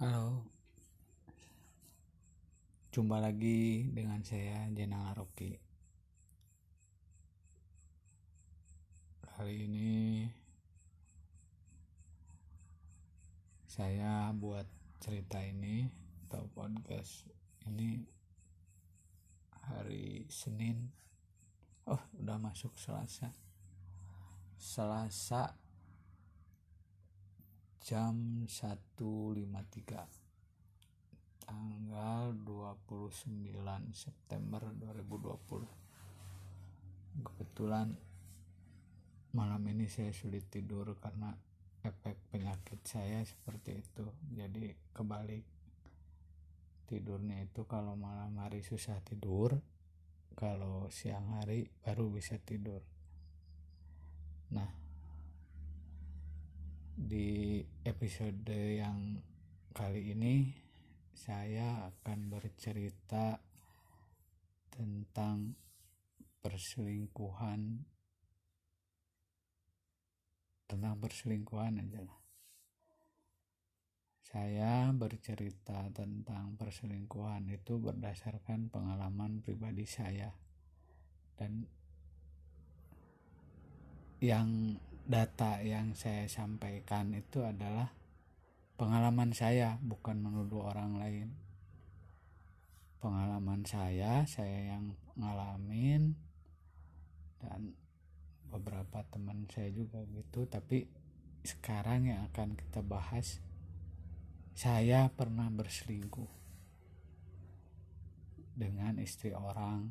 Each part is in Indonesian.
Halo. Jumpa lagi dengan saya Jenang Aroki Kali ini Saya buat cerita ini Atau podcast ini Hari Senin. Oh udah masuk Selasa. Selasa jam 1.53 tanggal 29 September 2020 kebetulan malam ini saya sulit tidur karena efek penyakit saya seperti itu. Jadi kebalik tidurnya itu kalau malam hari susah tidur kalau siang hari baru bisa tidur. Nah di episode yang kali ini saya akan bercerita tentang perselingkuhan. Tentang perselingkuhan aja lah. Saya bercerita tentang perselingkuhan itu berdasarkan pengalaman pribadi saya. Dan yang data yang saya sampaikan itu adalah pengalaman saya bukan menuduh orang lain. Pengalaman saya saya yang ngalamin dan beberapa teman saya juga gitu. Tapi sekarang yang akan kita bahas saya pernah berselingkuh dengan istri orang.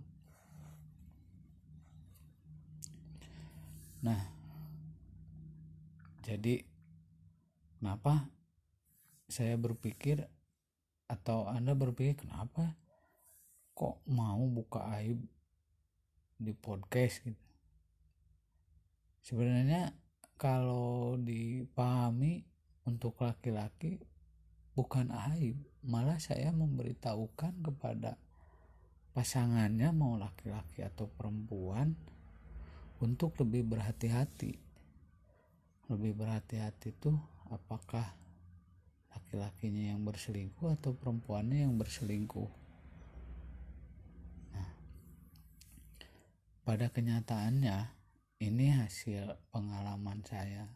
Nah jadi kenapa saya berpikir atau anda berpikir kenapa kok mau buka aib di podcast gitu? Sebenarnya kalau dipahami untuk laki-laki bukan aib malah saya memberitahukan kepada pasangannya mau laki-laki atau perempuan untuk lebih berhati-hati lebih berhati-hati tuh apakah laki-lakinya yang berselingkuh atau perempuannya yang berselingkuh? Nah pada kenyataannya ini hasil pengalaman saya.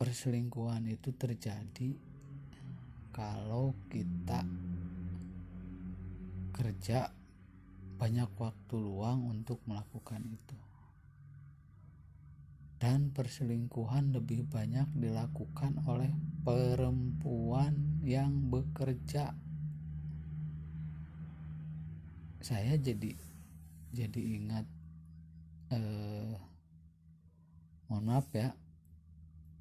Perselingkuhan itu terjadi kalau kita kerja banyak waktu luang untuk melakukan itu dan perselingkuhan lebih banyak dilakukan oleh perempuan yang bekerja. Saya jadi jadi ingat eh, mohon maaf ya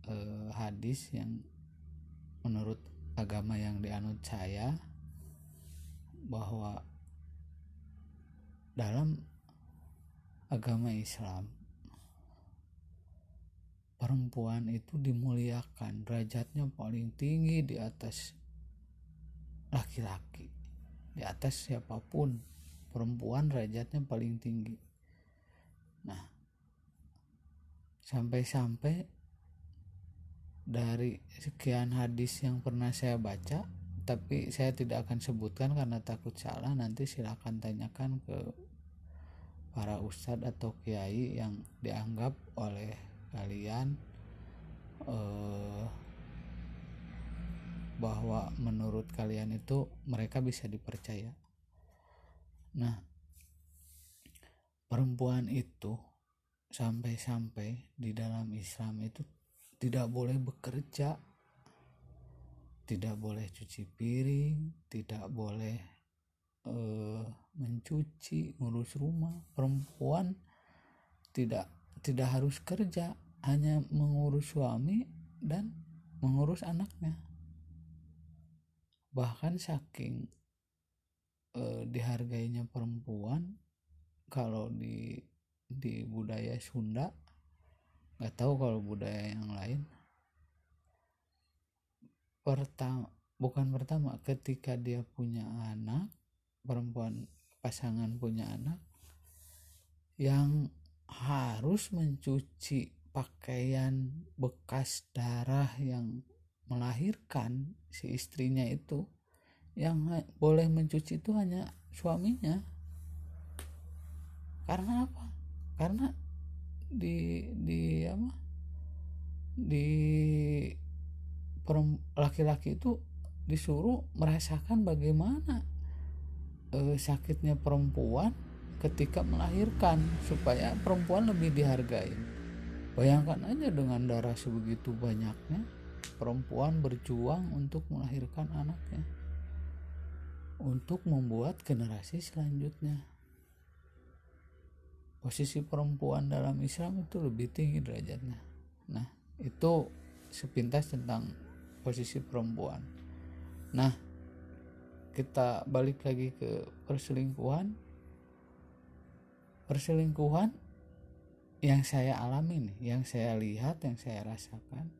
eh, hadis yang menurut agama yang dianut saya bahwa dalam agama Islam perempuan itu dimuliakan. Derajatnya paling tinggi di atas laki-laki. Di atas siapa pun perempuan derajatnya paling tinggi. Nah sampai-sampai dari sekian hadis yang pernah saya baca tapi saya tidak akan sebutkan karena takut salah nanti silahkan tanyakan ke para ustadz atau kiai yang dianggap oleh kalian uh, bahwa menurut kalian itu mereka bisa dipercaya. Nah, perempuan itu sampai-sampai di dalam Islam itu tidak boleh bekerja, tidak boleh cuci piring, tidak boleh uh, mencuci, ngurus rumah. Perempuan tidak tidak harus kerja hanya mengurus suami dan mengurus anaknya. Bahkan saking eh, dihargainya perempuan kalau di di budaya Sunda nggak tahu kalau budaya yang lain. Pertama bukan pertama ketika dia punya anak perempuan pasangan punya anak yang harus mencuci pakaian bekas darah yang melahirkan si istrinya itu. Yang boleh mencuci itu hanya suaminya. Karena apa? Karena di di apa? Di laki-laki itu disuruh merasakan bagaimana eh, sakitnya perempuan ketika melahirkan supaya perempuan lebih dihargai. Bayangkan aja dengan darah sebegitu banyaknya perempuan berjuang untuk melahirkan anaknya untuk membuat generasi selanjutnya. Posisi perempuan dalam Islam itu lebih tinggi derajatnya. Nah, itu sepintas tentang posisi perempuan. Nah, kita balik lagi ke perselingkuhan. Perselingkuhan yang saya alami nih, yang saya lihat, yang saya rasakan,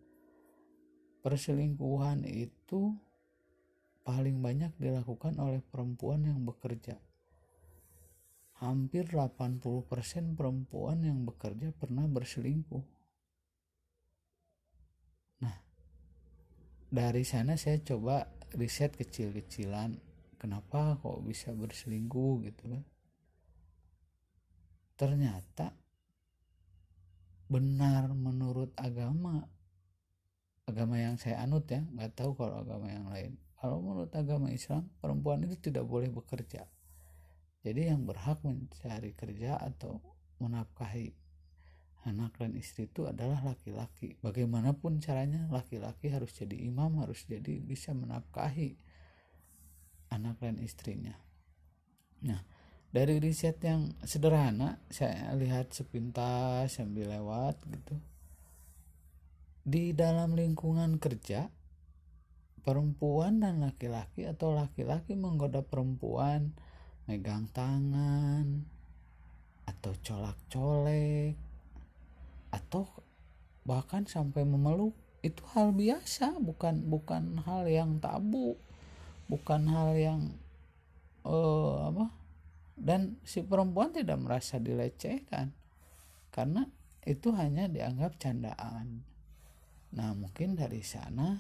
perselingkuhan itu paling banyak dilakukan oleh perempuan yang bekerja. Hampir 80% perempuan yang bekerja pernah berselingkuh. Nah, dari sana saya coba riset kecil-kecilan kenapa kok bisa berselingkuh gitu kan. Ternyata benar menurut agama agama yang saya anut ya nggak tahu kalau agama yang lain kalau menurut agama Islam, perempuan itu tidak boleh bekerja. Jadi yang berhak mencari kerja atau menafkahi anak dan istri itu adalah laki-laki. Bagaimanapun caranya, laki-laki harus jadi imam, harus jadi bisa menafkahi anak dan istrinya. Nah, dari riset yang sederhana, saya lihat sepintas sambil lewat gitu. Di dalam lingkungan kerja, perempuan dan laki-laki atau laki-laki menggoda perempuan megang tangan atau colak-colek atau bahkan sampai memeluk itu hal biasa bukan bukan hal yang tabu bukan hal yang uh, apa dan si perempuan tidak merasa dilecehkan. Karena itu hanya dianggap candaan. Nah mungkin dari sana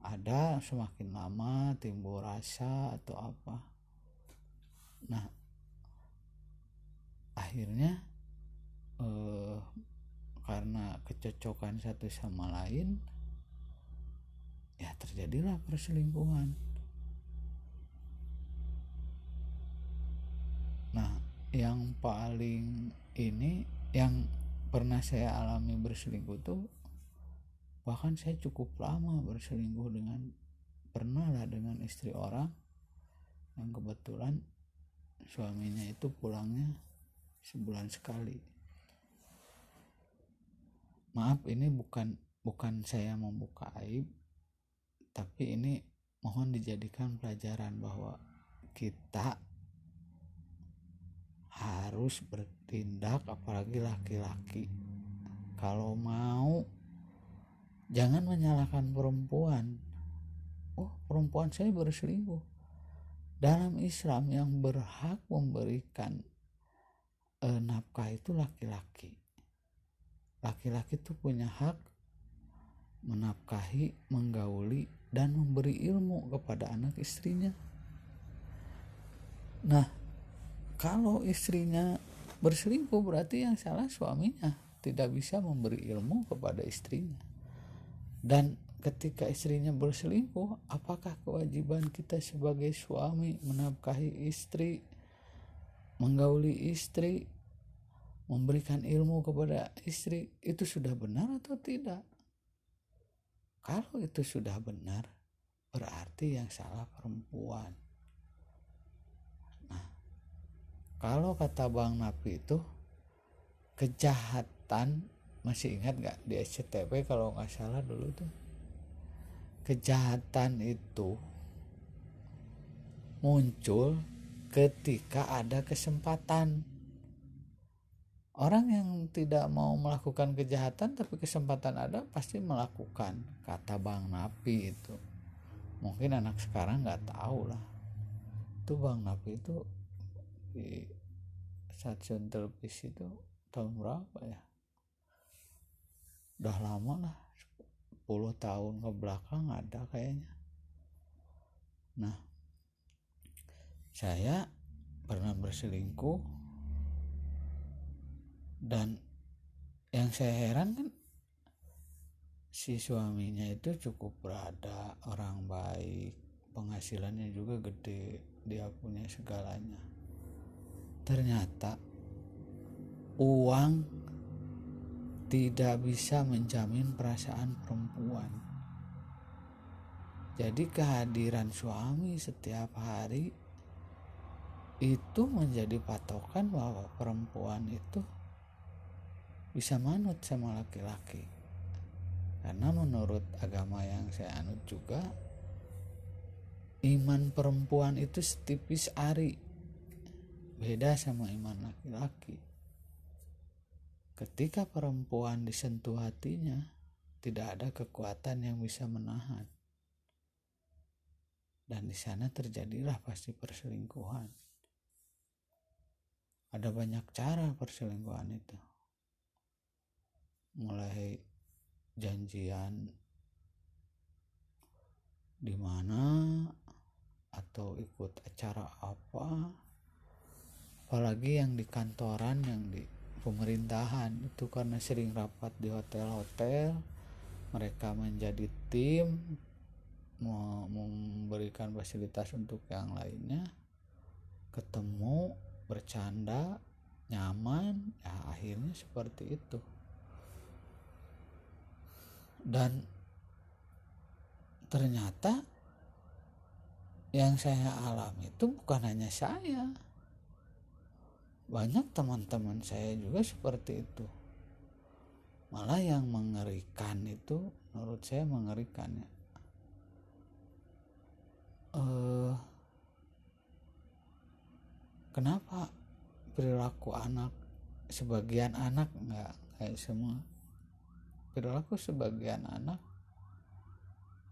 ada semakin lama timbul rasa atau apa. Nah akhirnya eh, karena kecocokan satu sama lain ya terjadilah perselingkuhan nah yang paling ini yang pernah saya alami berselingkuh tuh bahkan saya cukup lama berselingkuh dengan pernah lah dengan istri orang. Yang kebetulan suaminya itu pulangnya sebulan sekali. Maaf ini bukan bukan saya membuka aib tapi ini mohon dijadikan pelajaran bahwa kita harus bertindak apalagi laki-laki. Kalau mau jangan menyalahkan perempuan. Oh perempuan saya berselingkuh. Dalam Islam yang berhak memberikan e, nafkah itu laki-laki. Laki-laki itu punya hak menafkahi menggauli dan memberi ilmu kepada anak istrinya. Nah kalau istrinya berselingkuh berarti yang salah suaminya. Tidak bisa memberi ilmu kepada istrinya. Dan ketika istrinya berselingkuh apakah kewajiban kita sebagai suami menafkahi istri menggauli istri memberikan ilmu kepada istri itu sudah benar atau tidak? Kalau itu sudah benar berarti yang salah perempuan nah kalau kata Bang Napi itu kejahatan masih ingat nggak di SCTV kalau nggak salah dulu tuh? Kejahatan itu muncul ketika ada kesempatan. Orang yang tidak mau melakukan kejahatan tapi kesempatan ada pasti melakukan kata bang Napi itu. Mungkin anak sekarang nggak tahu lah. Itu bang Napi itu di stasiun televisi itu tahun berapa ya? Udah lama lah tahun ke belakang ada kayaknya. Nah saya pernah berselingkuh dan yang saya heran kan si suaminya itu cukup berada orang baik penghasilannya juga gede dia punya segalanya ternyata uang tidak bisa menjamin perasaan perempuan. Jadi kehadiran suami setiap hari itu menjadi patokan bahwa perempuan itu bisa manut sama laki-laki. Karena menurut agama yang saya anut juga iman perempuan itu setipis ari beda sama iman laki-laki. Ketika perempuan disentuh hatinya tidak ada kekuatan yang bisa menahan. Dan di sana terjadilah pasti perselingkuhan. Ada banyak cara perselingkuhan itu. Mulai janjian di mana atau ikut acara apa apalagi yang di kantoran yang di pemerintahan itu karena sering rapat di hotel-hotel mereka menjadi tim memberikan fasilitas untuk yang lainnya ketemu bercanda nyaman ya akhirnya seperti itu. Dan ternyata yang saya alami itu bukan hanya saya banyak teman-teman saya juga seperti itu. Malah yang mengerikan itu menurut saya mengerikan ya. Uh, kenapa perilaku anak sebagian anak nggak kayak semua? Perilaku sebagian anak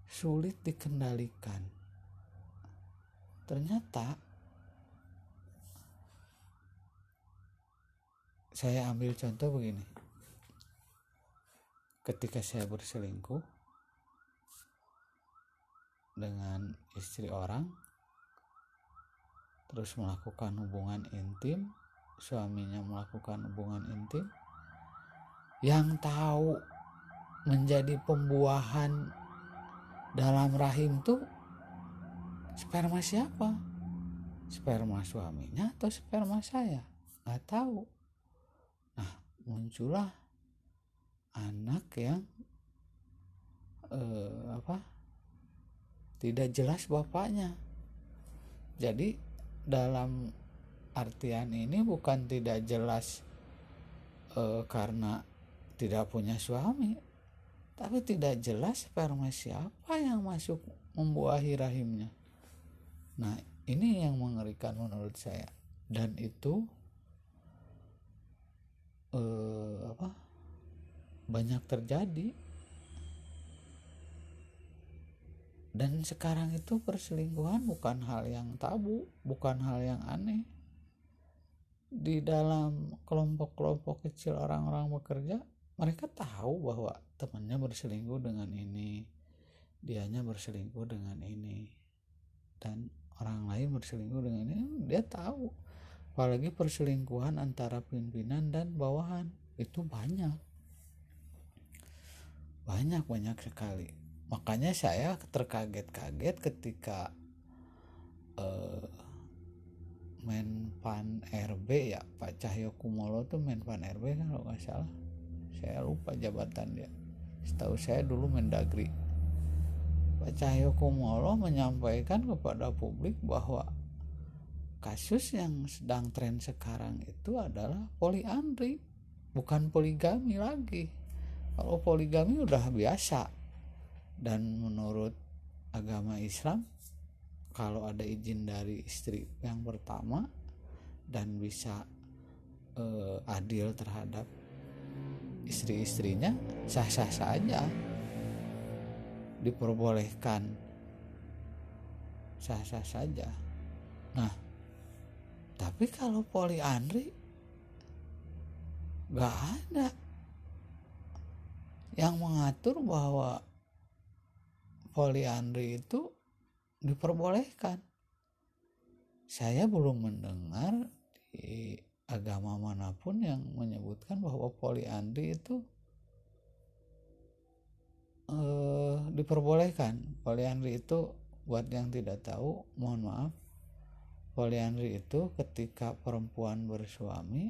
sulit dikendalikan. Ternyata saya ambil contoh begini. Ketika saya berselingkuh dengan istri orang terus melakukan hubungan intim suaminya melakukan hubungan intim yang tahu menjadi pembuahan dalam rahim tuh sperma siapa? Sperma suaminya atau sperma saya? Nggak tahu muncullah anak yang eh, apa tidak jelas bapaknya. Jadi dalam artian ini bukan tidak jelas e, karena tidak punya suami tapi tidak jelas sperma siapa yang masuk membuahi rahimnya. Nah ini yang mengerikan menurut saya. Dan itu e, apa? Banyak terjadi. Dan sekarang itu perselingkuhan bukan hal yang tabu bukan hal yang aneh. Di dalam kelompok-kelompok kecil orang-orang bekerja mereka tahu bahwa temannya berselingkuh dengan ini dianya berselingkuh dengan ini dan orang lain berselingkuh dengan ini dia tahu apalagi perselingkuhan antara pimpinan dan bawahan. Itu banyak. Banyak banyak sekali. Makanya saya terkaget-kaget ketika uh, Menpan RB ya Pak Cahyo Kumolo tuh Menpan RB kan kalau nggak salah. Saya lupa jabatan dia. Setahu saya dulu Mendagri. Pak Cahyo Kumolo menyampaikan kepada publik bahwa kasus yang sedang tren sekarang itu adalah poliandri bukan poligami lagi. Kalau poligami udah biasa. Dan menurut agama Islam kalau ada izin dari istri yang pertama dan bisa uh, adil terhadap istri-istrinya sah-sah saja. Diperbolehkan sah-sah saja. Nah tapi kalau poliandri gak ada. Yang mengatur bahwa poliandri itu diperbolehkan. Saya belum mendengar di agama mana pun yang menyebutkan bahwa poliandri itu eh, diperbolehkan. Poliandri itu buat yang tidak tahu mohon maaf poliandri itu ketika perempuan bersuami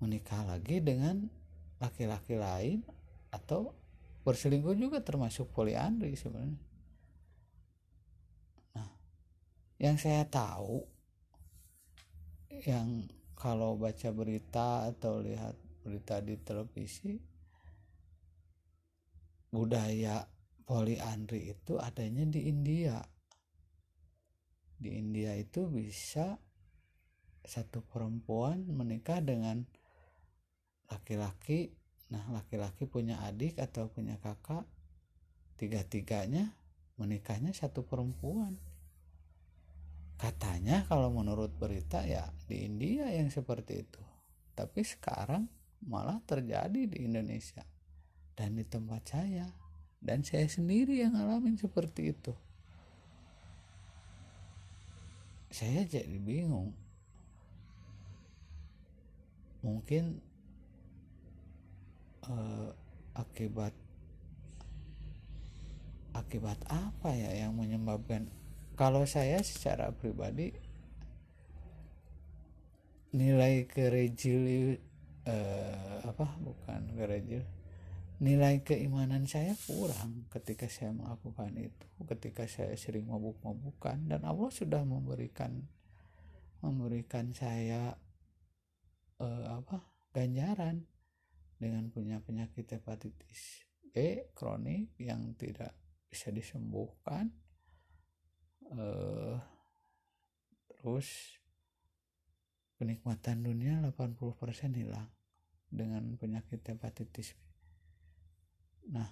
menikah lagi dengan laki-laki lain atau berselingkuh juga termasuk poliandri sebenarnya. Nah yang saya tahu yang kalau baca berita atau lihat berita di televisi budaya poliandri itu adanya di India di India itu bisa satu perempuan menikah dengan laki-laki. Nah laki-laki punya adik atau punya kakak tiga-tiganya menikahnya satu perempuan. Katanya kalau menurut berita ya di India yang seperti itu. Tapi sekarang malah terjadi di Indonesia dan di tempat saya. Dan saya sendiri yang ngalamin seperti itu saya jadi bingung. Mungkin eh, akibat akibat apa ya yang menyebabkan kalau saya secara pribadi nilai kerejil eh, apa bukan kerejil nilai keimanan saya kurang ketika saya melakukan itu ketika saya sering mabuk-mabukan dan Allah sudah memberikan memberikan saya eh, apa ganjaran dengan punya penyakit hepatitis B kronik yang tidak bisa disembuhkan uh, terus kenikmatan dunia 80% hilang dengan penyakit hepatitis B. Nah,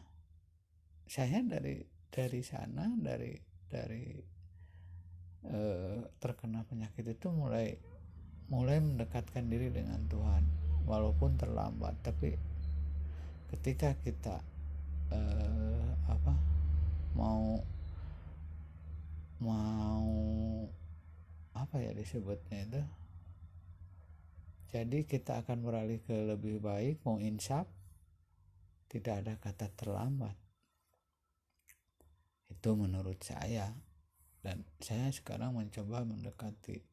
saya dari dari sana dari dari uh, terkena penyakit itu mulai mulai mendekatkan diri dengan Tuhan. Walaupun terlambat tapi ketika kita uh, apa mau mau apa ya disebutnya itu? Jadi kita akan beralih ke lebih baik mau insaf tidak ada kata terlambat. Itu menurut saya. Dan saya sekarang mencoba mendekati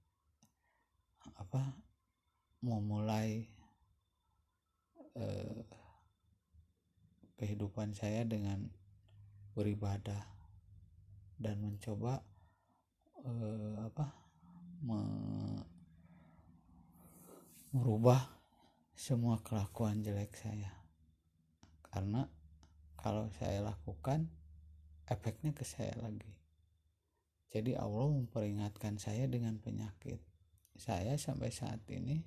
apa memulai eh, kehidupan saya dengan beribadah dan mencoba uh, apa me merubah semua kelakuan jelek saya karena kalau saya lakukan efeknya ke saya lagi jadi Allah memperingatkan saya dengan penyakit saya sampai saat ini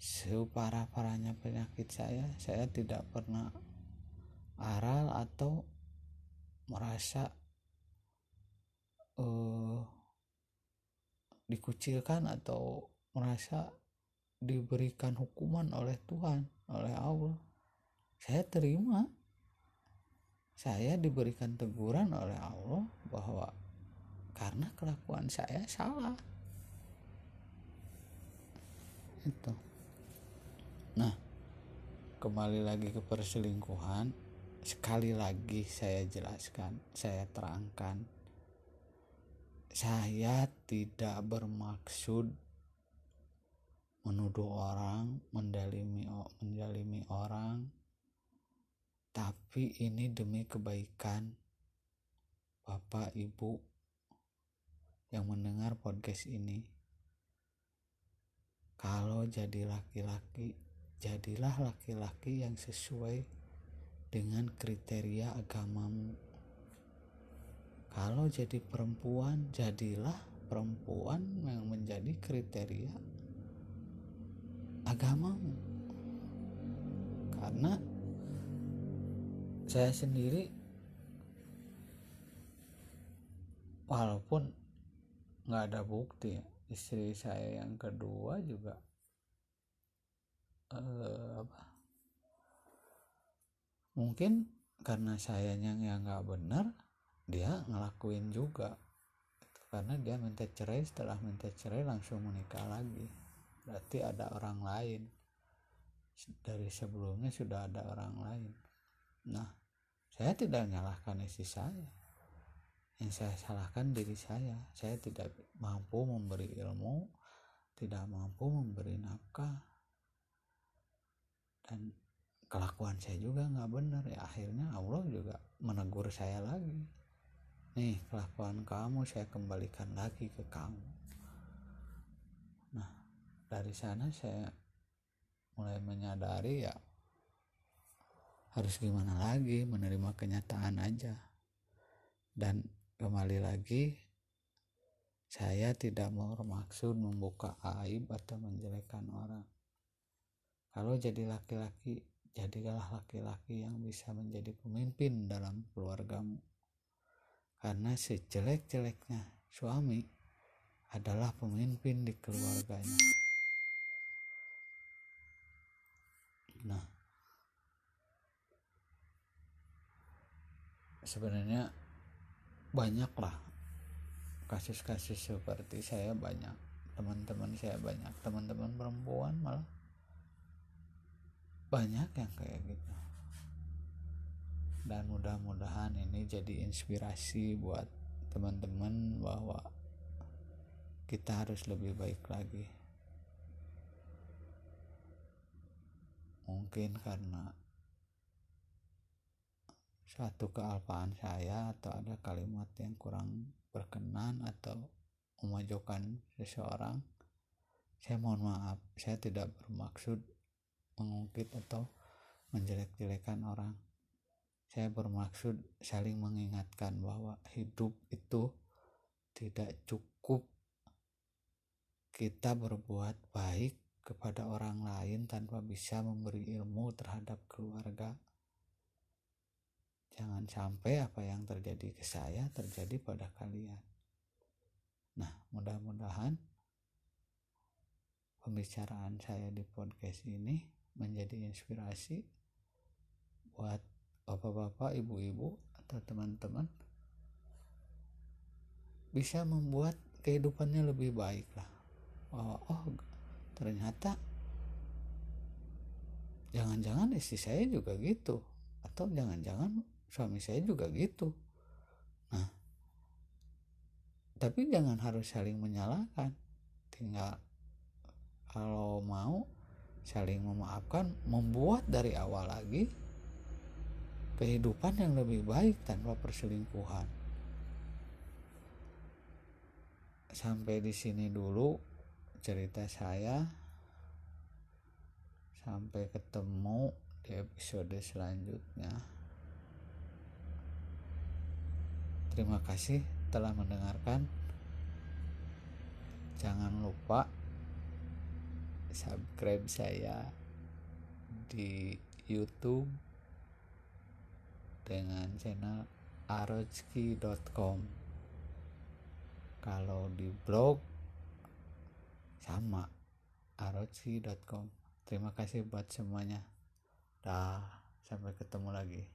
separah-parahnya penyakit saya saya tidak pernah aral atau merasa uh, dikucilkan atau merasa diberikan hukuman oleh Tuhan, oleh Allah. Saya terima. Saya diberikan teguran oleh Allah bahwa karena kelakuan saya salah. Itu. Nah, kembali lagi ke perselingkuhan. Sekali lagi saya jelaskan, saya terangkan saya tidak bermaksud menuduh orang, mendalimi mendalimi orang, tapi ini demi kebaikan Bapak Ibu yang mendengar podcast ini. Kalau jadi laki-laki, jadilah laki-laki yang sesuai dengan kriteria agamamu kalau jadi perempuan jadilah perempuan yang menjadi kriteria agamamu karena saya sendiri walaupun nggak ada bukti istri saya yang kedua juga eh, apa mungkin karena sayanya yang nggak benar dia ngelakuin juga. Karena dia minta cerai setelah minta cerai langsung menikah lagi. Berarti ada orang lain. Dari sebelumnya sudah ada orang lain. Nah saya tidak menyalahkan istri saya. Yang saya salahkan diri saya. Saya tidak mampu memberi ilmu tidak mampu memberi nafkah. Dan kelakuan saya juga nggak benar. Ya akhirnya Allah juga menegur saya lagi. Nih kelakuan kamu saya kembalikan lagi ke kamu. Nah dari sana saya mulai menyadari ya harus gimana lagi menerima kenyataan aja. Dan kembali lagi saya tidak mau bermaksud membuka aib atau menjelekkan orang. Kalau jadi laki-laki jadilah laki-laki yang bisa menjadi pemimpin dalam keluargamu. Karena sejelek-jeleknya suami adalah pemimpin di keluarganya. Nah, sebenarnya banyaklah kasus-kasus seperti saya banyak teman-teman saya banyak teman-teman perempuan malah banyak yang kayak gitu. Dan mudah-mudahan ini jadi inspirasi buat teman-teman bahwa kita harus lebih baik lagi. Mungkin karena satu kealpaan saya atau ada kalimat yang kurang berkenan atau memajukan seseorang saya mohon maaf. Saya tidak bermaksud mengungkit atau menjelek-jelekan orang. Saya bermaksud saling mengingatkan bahwa hidup itu tidak cukup. Kita berbuat baik kepada orang lain tanpa bisa memberi ilmu terhadap keluarga. Jangan sampai apa yang terjadi ke saya terjadi pada kalian. Nah, mudah-mudahan pembicaraan saya di podcast ini menjadi inspirasi buat bapak-bapak, ibu-ibu atau teman-teman bisa membuat kehidupannya lebih baik lah. Oh, oh ternyata jangan-jangan istri saya juga gitu atau jangan-jangan suami saya juga gitu. Nah, tapi jangan harus saling menyalahkan. Tinggal kalau mau saling memaafkan, membuat dari awal lagi kehidupan yang lebih baik tanpa perselingkuhan. Sampai di sini dulu cerita saya. Sampai ketemu di episode selanjutnya. Terima kasih telah mendengarkan. Jangan lupa subscribe saya di YouTube dengan channel arojki.com kalau di blog sama arojki.com terima kasih buat semuanya. Dah sampai ketemu lagi